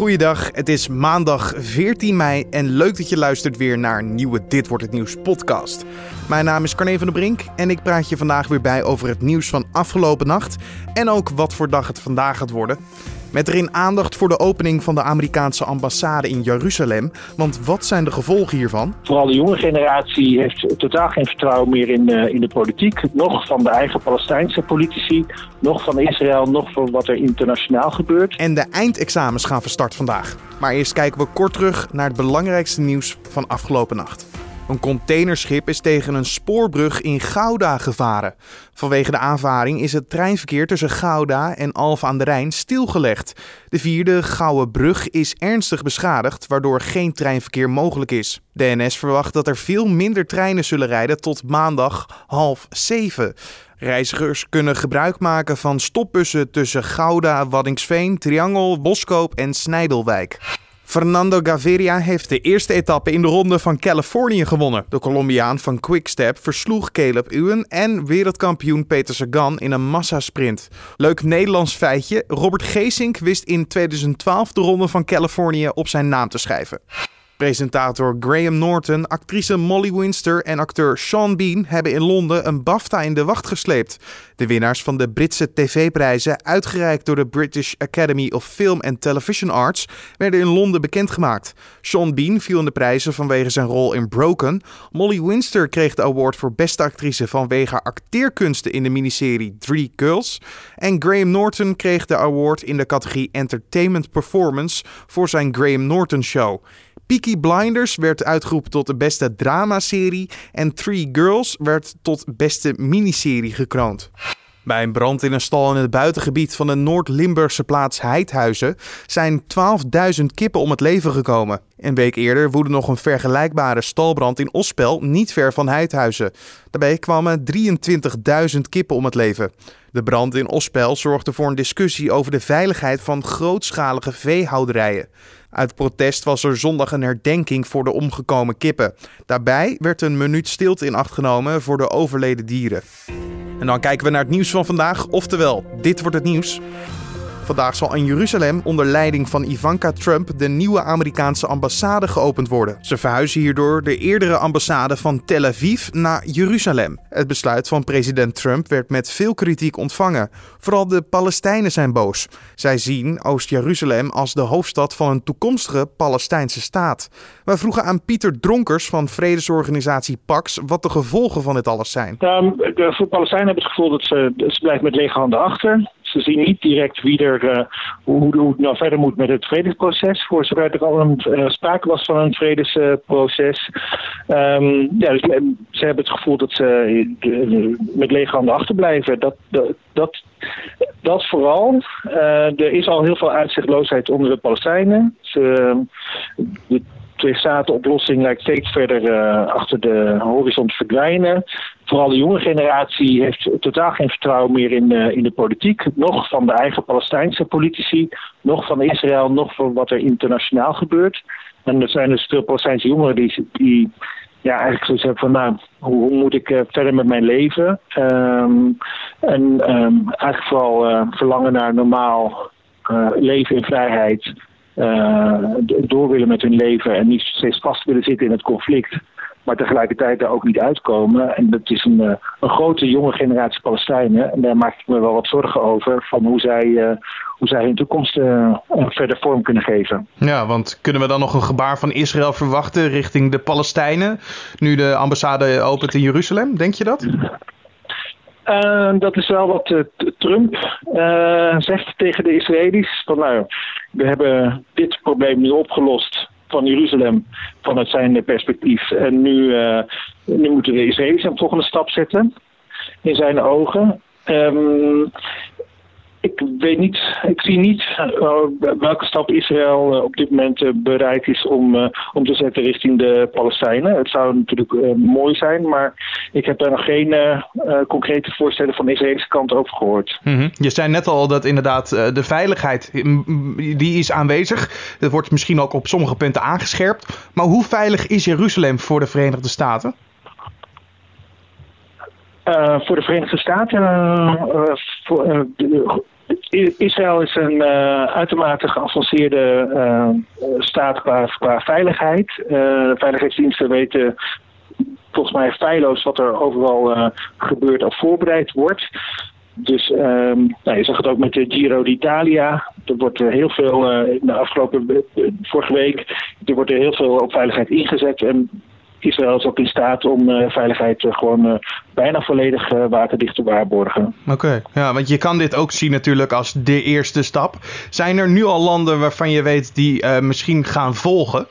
Goeiedag, het is maandag 14 mei en leuk dat je luistert weer naar een nieuwe Dit Wordt Het Nieuws podcast. Mijn naam is Carne van der Brink en ik praat je vandaag weer bij over het nieuws van afgelopen nacht en ook wat voor dag het vandaag gaat worden. Met erin aandacht voor de opening van de Amerikaanse ambassade in Jeruzalem. Want wat zijn de gevolgen hiervan? Vooral de jonge generatie heeft totaal geen vertrouwen meer in, uh, in de politiek. Nog van de eigen Palestijnse politici, nog van Israël, nog van wat er internationaal gebeurt. En de eindexamens gaan van start vandaag. Maar eerst kijken we kort terug naar het belangrijkste nieuws van afgelopen nacht. Een containerschip is tegen een spoorbrug in Gouda gevaren. Vanwege de aanvaring is het treinverkeer tussen Gouda en Alphen aan de Rijn stilgelegd. De vierde Gouden Brug is ernstig beschadigd, waardoor geen treinverkeer mogelijk is. De NS verwacht dat er veel minder treinen zullen rijden tot maandag half zeven. Reizigers kunnen gebruik maken van stopbussen tussen Gouda, Waddingsveen, Triangel, Boskoop en Snijdelwijk. Fernando Gaviria heeft de eerste etappe in de ronde van Californië gewonnen. De Colombiaan van Quickstep versloeg Caleb Ewan en wereldkampioen Peter Sagan in een massasprint. Leuk Nederlands feitje, Robert Geesink wist in 2012 de ronde van Californië op zijn naam te schrijven. Presentator Graham Norton, actrice Molly Winster en acteur Sean Bean hebben in Londen een BAFTA in de wacht gesleept. De winnaars van de Britse tv-prijzen, uitgereikt door de British Academy of Film and Television Arts, werden in Londen bekendgemaakt. Sean Bean viel in de prijzen vanwege zijn rol in Broken. Molly Winster kreeg de award voor beste actrice vanwege acteerkunsten in de miniserie Three Girls. En Graham Norton kreeg de award in de categorie Entertainment Performance voor zijn Graham Norton Show. Peaky Blinders werd uitgeroepen tot de beste dramaserie en Three Girls werd tot beste miniserie gekroond. Bij een brand in een stal in het buitengebied van de Noord-Limburgse plaats Heidhuizen zijn 12.000 kippen om het leven gekomen. Een week eerder woedde nog een vergelijkbare stalbrand in Ospel, niet ver van Heidhuizen. Daarbij kwamen 23.000 kippen om het leven. De brand in Ospel zorgde voor een discussie over de veiligheid van grootschalige veehouderijen. Uit protest was er zondag een herdenking voor de omgekomen kippen. Daarbij werd een minuut stilte in acht genomen voor de overleden dieren. En dan kijken we naar het nieuws van vandaag, oftewel, dit wordt het nieuws. Vandaag zal in Jeruzalem onder leiding van Ivanka Trump de nieuwe Amerikaanse ambassade geopend worden. Ze verhuizen hierdoor de eerdere ambassade van Tel Aviv naar Jeruzalem. Het besluit van president Trump werd met veel kritiek ontvangen. Vooral de Palestijnen zijn boos. Zij zien Oost-Jeruzalem als de hoofdstad van een toekomstige Palestijnse staat. Wij vroegen aan Pieter Dronkers van vredesorganisatie Pax wat de gevolgen van dit alles zijn. Um, de, voor Palestijnen hebben het gevoel dat ze, ze blijven met lege handen achter. Ze zien niet direct wie er, uh, hoe, hoe, het nou verder moet met het vredesproces. Voor zover er al een uh, sprake was van een vredesproces. Um, ja, dus ze hebben het gevoel dat ze uh, met lege handen achterblijven. Dat, dat, dat, dat vooral. er is al heel veel uitzichtloosheid onder de Palestijnen. Ze, de twee-staten-oplossing lijkt steeds verder achter de horizon te verdwijnen. Vooral de jonge generatie heeft totaal geen vertrouwen meer in, uh, in de politiek. Nog van de eigen Palestijnse politici, nog van Israël, nog van wat er internationaal gebeurt. En er zijn dus veel Palestijnse jongeren die, die ja, eigenlijk zoiets hebben van, nou, hoe, hoe moet ik uh, verder met mijn leven? Um, en um, eigenlijk vooral uh, verlangen naar normaal leven in vrijheid door willen met hun leven en niet steeds vast willen zitten in het conflict, maar tegelijkertijd daar ook niet uitkomen. En dat is een, een grote jonge generatie Palestijnen en daar maak ik me wel wat zorgen over van hoe zij, uh, hoe zij hun toekomst uh, verder vorm kunnen geven. Ja, want kunnen we dan nog een gebaar van Israël verwachten richting de Palestijnen nu de ambassade opent in Jeruzalem? Denk je dat? Uh, dat is wel wat uh, Trump uh, zegt tegen de Israëli's. Van, nou, we hebben dit probleem nu opgelost van Jeruzalem vanuit zijn perspectief. En nu, nu moeten de Israëli's een volgende stap zetten in zijn ogen. Um, ik weet niet, ik zie niet uh, welke stap Israël uh, op dit moment uh, bereid is om, om te zetten richting de Palestijnen. Het zou natuurlijk mooi zijn, maar ik heb daar nog geen concrete voorstellen van de Israëlische kant over gehoord. -hmm. Je zei net al dat inderdaad de veiligheid, die is aanwezig. Dat wordt misschien ook op sommige punten aangescherpt. Maar hoe veilig is Jeruzalem voor de Verenigde Staten? Uh, voor de Verenigde Staten, uh, voor, uh, Israël is een uitermate geavanceerde staat qua, qua veiligheid. De veiligheidsdiensten weten volgens mij feilloos wat er overal gebeurt of voorbereid wordt. Dus um, nou, je zag het ook met de Giro d'Italia. Er wordt heel veel, uh, de afgelopen vorige week, er wordt er heel veel op veiligheid ingezet. En Israël is ook in staat om uh, veiligheid uh, gewoon bijna volledig waterdicht te waarborgen. Oké, ja, want je kan dit ook zien natuurlijk als de eerste stap. Zijn er nu al landen waarvan je weet die misschien gaan volgen?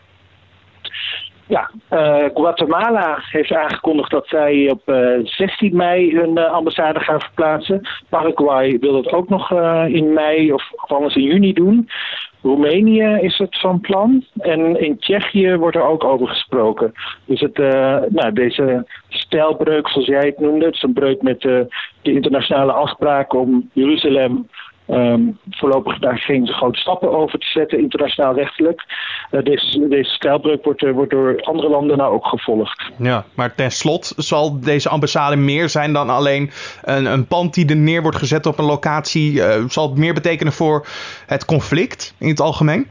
Ja, uh, Guatemala heeft aangekondigd dat zij op uh, eh, 16 mei hun uh, ambassade gaan verplaatsen. Paraguay wil dat ook nog in mei of, anders in juni doen. Roemenië is het van plan. En in Tsjechië wordt er ook over gesproken. Dus het, nou, deze stijlbreuk, zoals jij het noemde, het is een breuk met de internationale afspraken om Jeruzalem Um, voorlopig daar geen grote stappen over te zetten, internationaal rechtelijk. Uh, deze, deze stijlbreuk wordt, uh, wordt door andere landen nou ook gevolgd. Ja, maar ten slotte zal deze ambassade meer zijn dan alleen een, een pand die er neer wordt gezet op een locatie. Uh, zal het meer betekenen voor het conflict in het algemeen?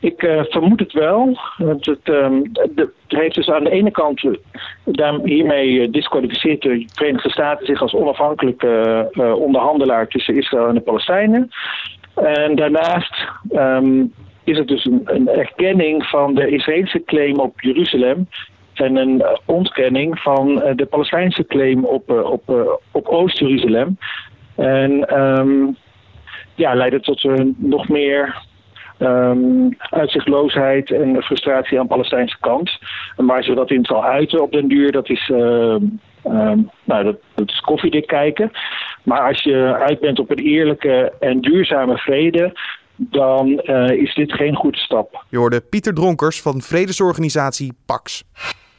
Ik uh, vermoed het wel. Want het, de, het heeft dus aan de ene kant, uh, hiermee uh, disqualificeert de Verenigde Staten zich als onafhankelijke onderhandelaar tussen Israël en de Palestijnen. En daarnaast um, is het dus een, een, erkenning van de Israëlse claim op Jeruzalem. En een ontkenning van de Palestijnse claim op, op, op Oost-Jeruzalem. En um, ja, leidt het tot nog meer um, uitzichtloosheid en frustratie aan de Palestijnse kant. En waar ze dat in zal uiten op den duur, dat is, uh, um, nou, dat, is koffiedik kijken. Maar als je uit bent op een eerlijke en duurzame vrede, dan uh, is dit geen goede stap. Je hoorde Pieter Dronkers van vredesorganisatie PAX.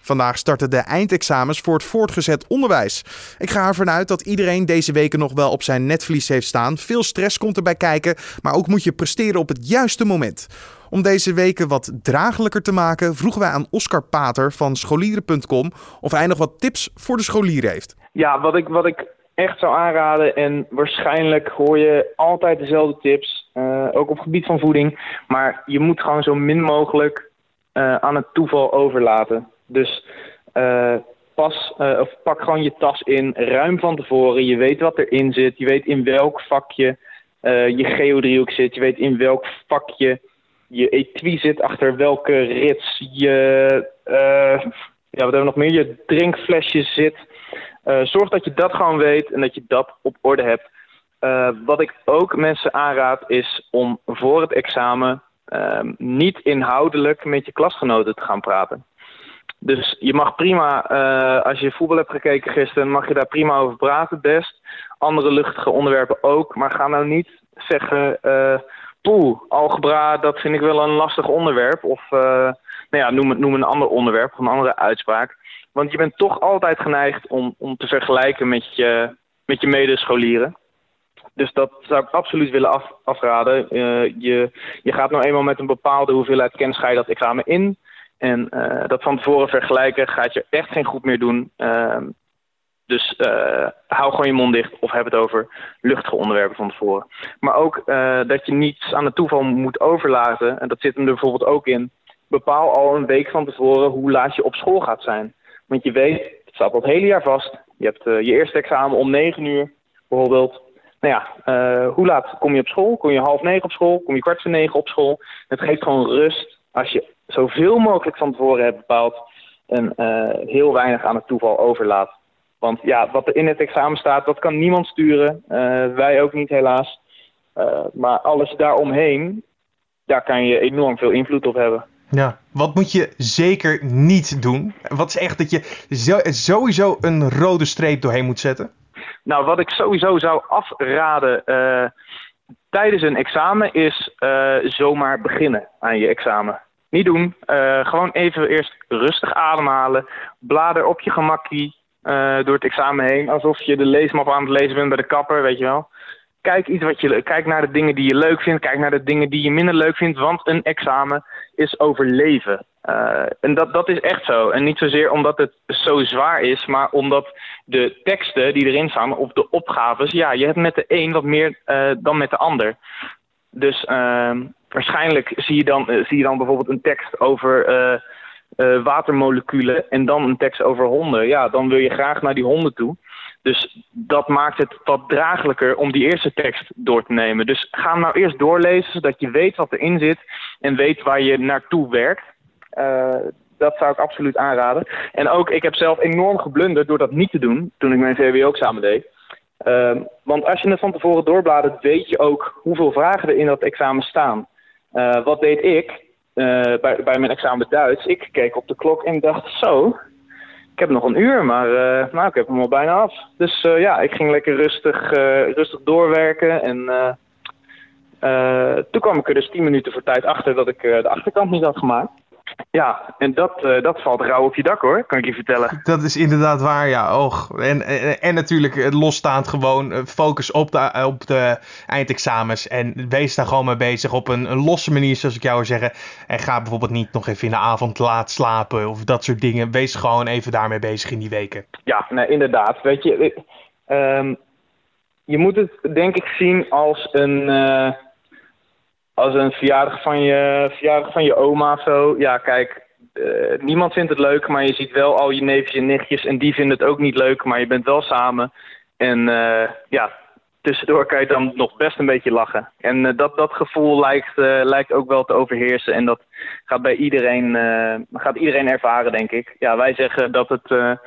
Vandaag starten de eindexamens voor het voortgezet onderwijs. Ik ga ervan uit dat iedereen deze weken nog wel op zijn netvlies heeft staan. Veel stress komt erbij kijken, maar ook moet je presteren op het juiste moment. Om deze weken wat draaglijker te maken, vroegen wij aan Oscar Pater van scholieren.com of hij nog wat tips voor de scholieren heeft. Ja, wat ik, wat ik echt zou aanraden, en waarschijnlijk hoor je altijd dezelfde tips, uh, ook op gebied van voeding, maar je moet gewoon zo min mogelijk uh, aan het toeval overlaten. Dus uh, pas, uh, of pak gewoon je tas in, ruim van tevoren. Je weet wat erin zit. Je weet in welk vakje uh, je geodriehoek zit. Je weet in welk vakje je etui zit, achter welke rits je, ja, wat hebben we nog meer, je drinkflesje zit. zorg dat je dat gewoon weet en dat je dat op orde hebt. wat ik ook mensen aanraad is om voor het examen niet inhoudelijk met je klasgenoten te gaan praten. Dus je mag prima, uh, als je voetbal hebt gekeken gisteren, mag je daar prima over praten, best. Andere luchtige onderwerpen ook, maar ga nou niet zeggen, uh, poeh, algebra, dat vind ik wel een lastig onderwerp. Of uh, nou ja, noem, noem een ander onderwerp, of een andere uitspraak. Want je bent toch altijd geneigd om, om te vergelijken met je, met je medescholieren. Dus dat zou ik absoluut willen af, afraden. Je, je gaat nou eenmaal met een bepaalde hoeveelheid kennis ga je dat examen in. En uh, dat van tevoren vergelijken gaat je echt geen goed meer doen. Uh, dus uh, hou gewoon je mond dicht of heb het over luchtige onderwerpen van tevoren. Maar ook uh, dat je niets aan het toeval moet overlaten. En dat zit hem er bijvoorbeeld ook in. Bepaal al een week van tevoren hoe laat je op school gaat zijn. Want je weet, het staat al het hele jaar vast. Je hebt je eerste examen om negen uur bijvoorbeeld. Nou ja, hoe laat kom je op school? Kom je half negen op school? Kom je kwart voor negen op school? Het geeft gewoon rust als je zoveel mogelijk van tevoren hebt bepaald en uh, heel weinig aan het toeval overlaat. Want ja, wat er in het examen staat, dat kan niemand sturen. Uh, wij ook niet helaas. Uh, maar alles daaromheen, daar kan je enorm veel invloed op hebben. Ja, wat moet je zeker niet doen? Wat is echt dat je sowieso een rode streep doorheen moet zetten? Nou, wat ik sowieso zou afraden tijdens een examen is zomaar beginnen aan je examen. Niet doen. Uh, gewoon even eerst rustig ademhalen. Blader op je gemakkie uh, door het examen heen. Alsof je de leesmap aan het lezen bent bij de kapper, weet je wel. Kijk, iets wat je, kijk naar de dingen die je leuk vindt. Kijk naar de dingen die je minder leuk vindt. Want een examen is overleven. Uh, en dat, dat is echt zo. En niet zozeer omdat het zo zwaar is, maar omdat de teksten die erin staan, of de opgaves, ja, je hebt met de een wat meer uh, dan met de ander. Dus uh, waarschijnlijk zie je, dan, zie je dan bijvoorbeeld een tekst over watermoleculen en dan een tekst over honden. Ja, dan wil je graag naar die honden toe. Dus dat maakt het wat draaglijker om die eerste tekst door te nemen. Dus ga hem nou eerst doorlezen, zodat je weet wat erin zit en weet waar je naartoe werkt. Uh, dat zou ik absoluut aanraden. En ook, ik heb zelf enorm geblunderd door dat niet te doen toen ik mijn VWO-examen deed. Uh, want als je het van tevoren doorbladert, weet je ook hoeveel vragen er in dat examen staan. Uh, wat deed ik uh, bij, bij mijn examen Duits? Ik keek op de klok en dacht, zo, ik heb nog een uur, maar nou, ik heb hem al bijna af. Dus ja, ik ging lekker rustig, rustig doorwerken en... toen kwam ik er dus tien minuten voor tijd achter dat ik de achterkant niet had gemaakt. Ja, en dat, uh, dat valt rauw op je dak hoor, kan ik je vertellen. Dat is inderdaad waar, ja. Och. En, en, en natuurlijk losstaand gewoon eh, focus op de, op de eindexamens. En wees daar gewoon mee bezig op een, een losse manier, zoals ik jou wil zeggen. En ga bijvoorbeeld niet nog even in de avond laat slapen of dat soort dingen. Wees gewoon even daarmee bezig in die weken. Ja, nee, inderdaad. Weet je, um, je moet het denk ik zien als een... Uh, als een verjaardag van je, verjaardag van je oma of zo. Ja, kijk, uh, niemand vindt het leuk, maar je ziet wel al je neefjes en nichtjes. En die vinden het ook niet leuk, maar je bent wel samen. En uh, ja, tussendoor kan je dan nog best een beetje lachen. En uh, dat, dat gevoel lijkt, lijkt ook wel te overheersen. En dat gaat bij iedereen, gaat iedereen ervaren, denk ik. Ja, wij zeggen dat het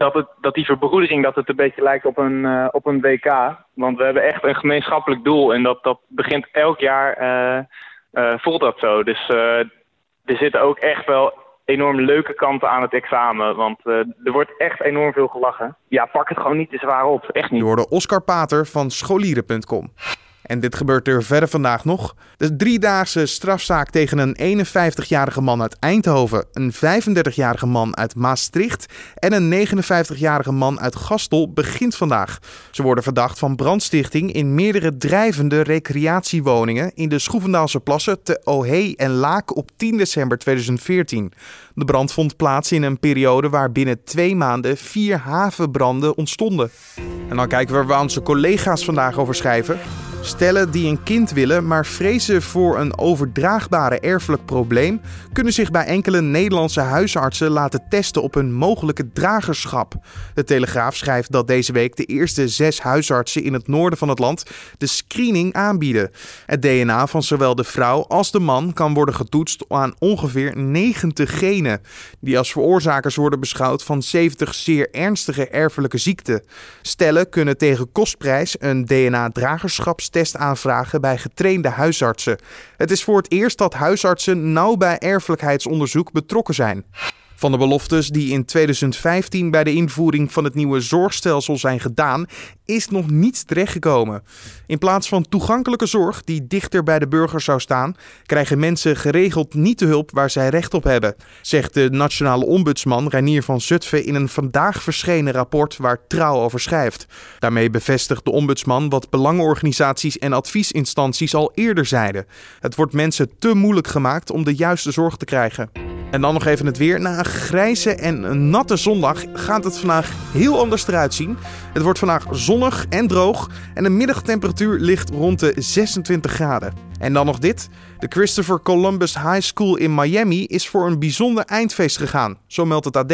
dat, het, dat die verbroedering dat het een beetje lijkt op een, uh, op een WK. Want we hebben echt een gemeenschappelijk doel en dat, dat begint elk jaar, uh, uh, voelt dat zo. Dus er zitten ook echt wel enorm leuke kanten aan het examen. Want er wordt echt enorm veel gelachen. Ja, pak het gewoon niet te zwaar op. Echt niet. Je hoorde Oscar Pater van scholieren.com. En dit gebeurt er verder vandaag nog. De driedaagse strafzaak tegen een 51-jarige man uit Eindhoven, een 35-jarige man uit Maastricht en een 59-jarige man uit Gastel begint vandaag. Ze worden verdacht van brandstichting in meerdere drijvende recreatiewoningen in de Schroevendaalse plassen te Ohee en Laak op 10 december 2014. De brand vond plaats in een periode waar binnen twee maanden vier havenbranden ontstonden. En dan kijken we waar onze collega's vandaag over schrijven. Stellen die een kind willen, maar vrezen voor een overdraagbare erfelijk probleem, kunnen zich bij enkele Nederlandse huisartsen laten testen op hun mogelijke dragerschap. De Telegraaf schrijft dat deze week de eerste zes huisartsen in het noorden van het land de screening aanbieden. Het DNA van zowel de vrouw als de man kan worden getoetst aan ongeveer 90 genen, die als veroorzakers worden beschouwd van 70 zeer ernstige erfelijke ziekten. Stellen kunnen tegen kostprijs een DNA-dragerschap test aanvragen bij getrainde huisartsen. Het is voor het eerst dat huisartsen nauw bij erfelijkheidsonderzoek betrokken zijn. Van de beloftes die in 2015 bij de invoering van het nieuwe zorgstelsel zijn gedaan, is nog niets terechtgekomen. In plaats van toegankelijke zorg die dichter bij de burger zou staan, krijgen mensen geregeld niet de hulp waar zij recht op hebben, zegt de nationale ombudsman Reinier van Zutphen in een vandaag verschenen rapport waar Trouw over schrijft. Daarmee bevestigt de ombudsman wat belangenorganisaties en adviesinstanties al eerder zeiden. Het wordt mensen te moeilijk gemaakt om de juiste zorg te krijgen. En dan nog even het weer. Na een grijze en natte zondag gaat het vandaag heel anders eruit zien. Het wordt vandaag zonnig en droog en de middagtemperatuur ligt rond de 26 graden. En dan nog dit. De Christopher Columbus High School in Miami is voor een bijzonder eindfeest gegaan. Zo meldt het AD.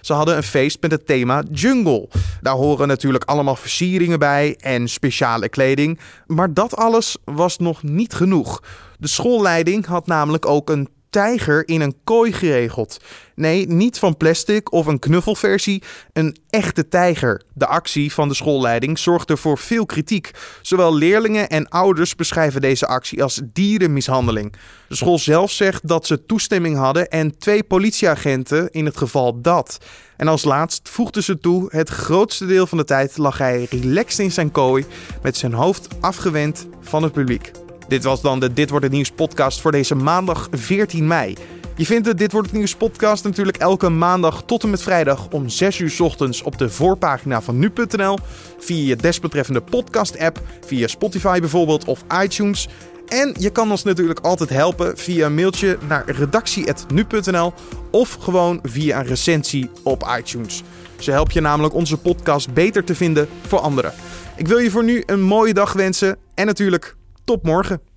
Ze hadden een feest met het thema Jungle. Daar horen natuurlijk allemaal versieringen bij en speciale kleding. Maar dat alles was nog niet genoeg. De schoolleiding had namelijk ook een tijger in een kooi geregeld. Nee, niet van plastic of een knuffelversie, een echte tijger. De actie van de schoolleiding zorgde voor veel kritiek. Zowel leerlingen en ouders beschrijven deze actie als dierenmishandeling. De school zelf zegt dat ze toestemming hadden en twee politieagenten in het geval dat. En als laatst voegden ze toe: het grootste deel van de tijd lag hij relaxed in zijn kooi met zijn hoofd afgewend van het publiek. Dit was dan de Dit wordt het nieuws podcast voor deze maandag 14 mei. Je vindt de Dit wordt het nieuws podcast natuurlijk elke maandag tot en met vrijdag om 6 uur ochtends op de voorpagina van nu.nl, via je desbetreffende podcast app, via Spotify bijvoorbeeld of iTunes. En je kan ons natuurlijk altijd helpen via een mailtje naar redactie.nu.nl of gewoon via een recensie op iTunes. Ze help je namelijk onze podcast beter te vinden voor anderen. Ik wil je voor nu een mooie dag wensen en natuurlijk tot morgen.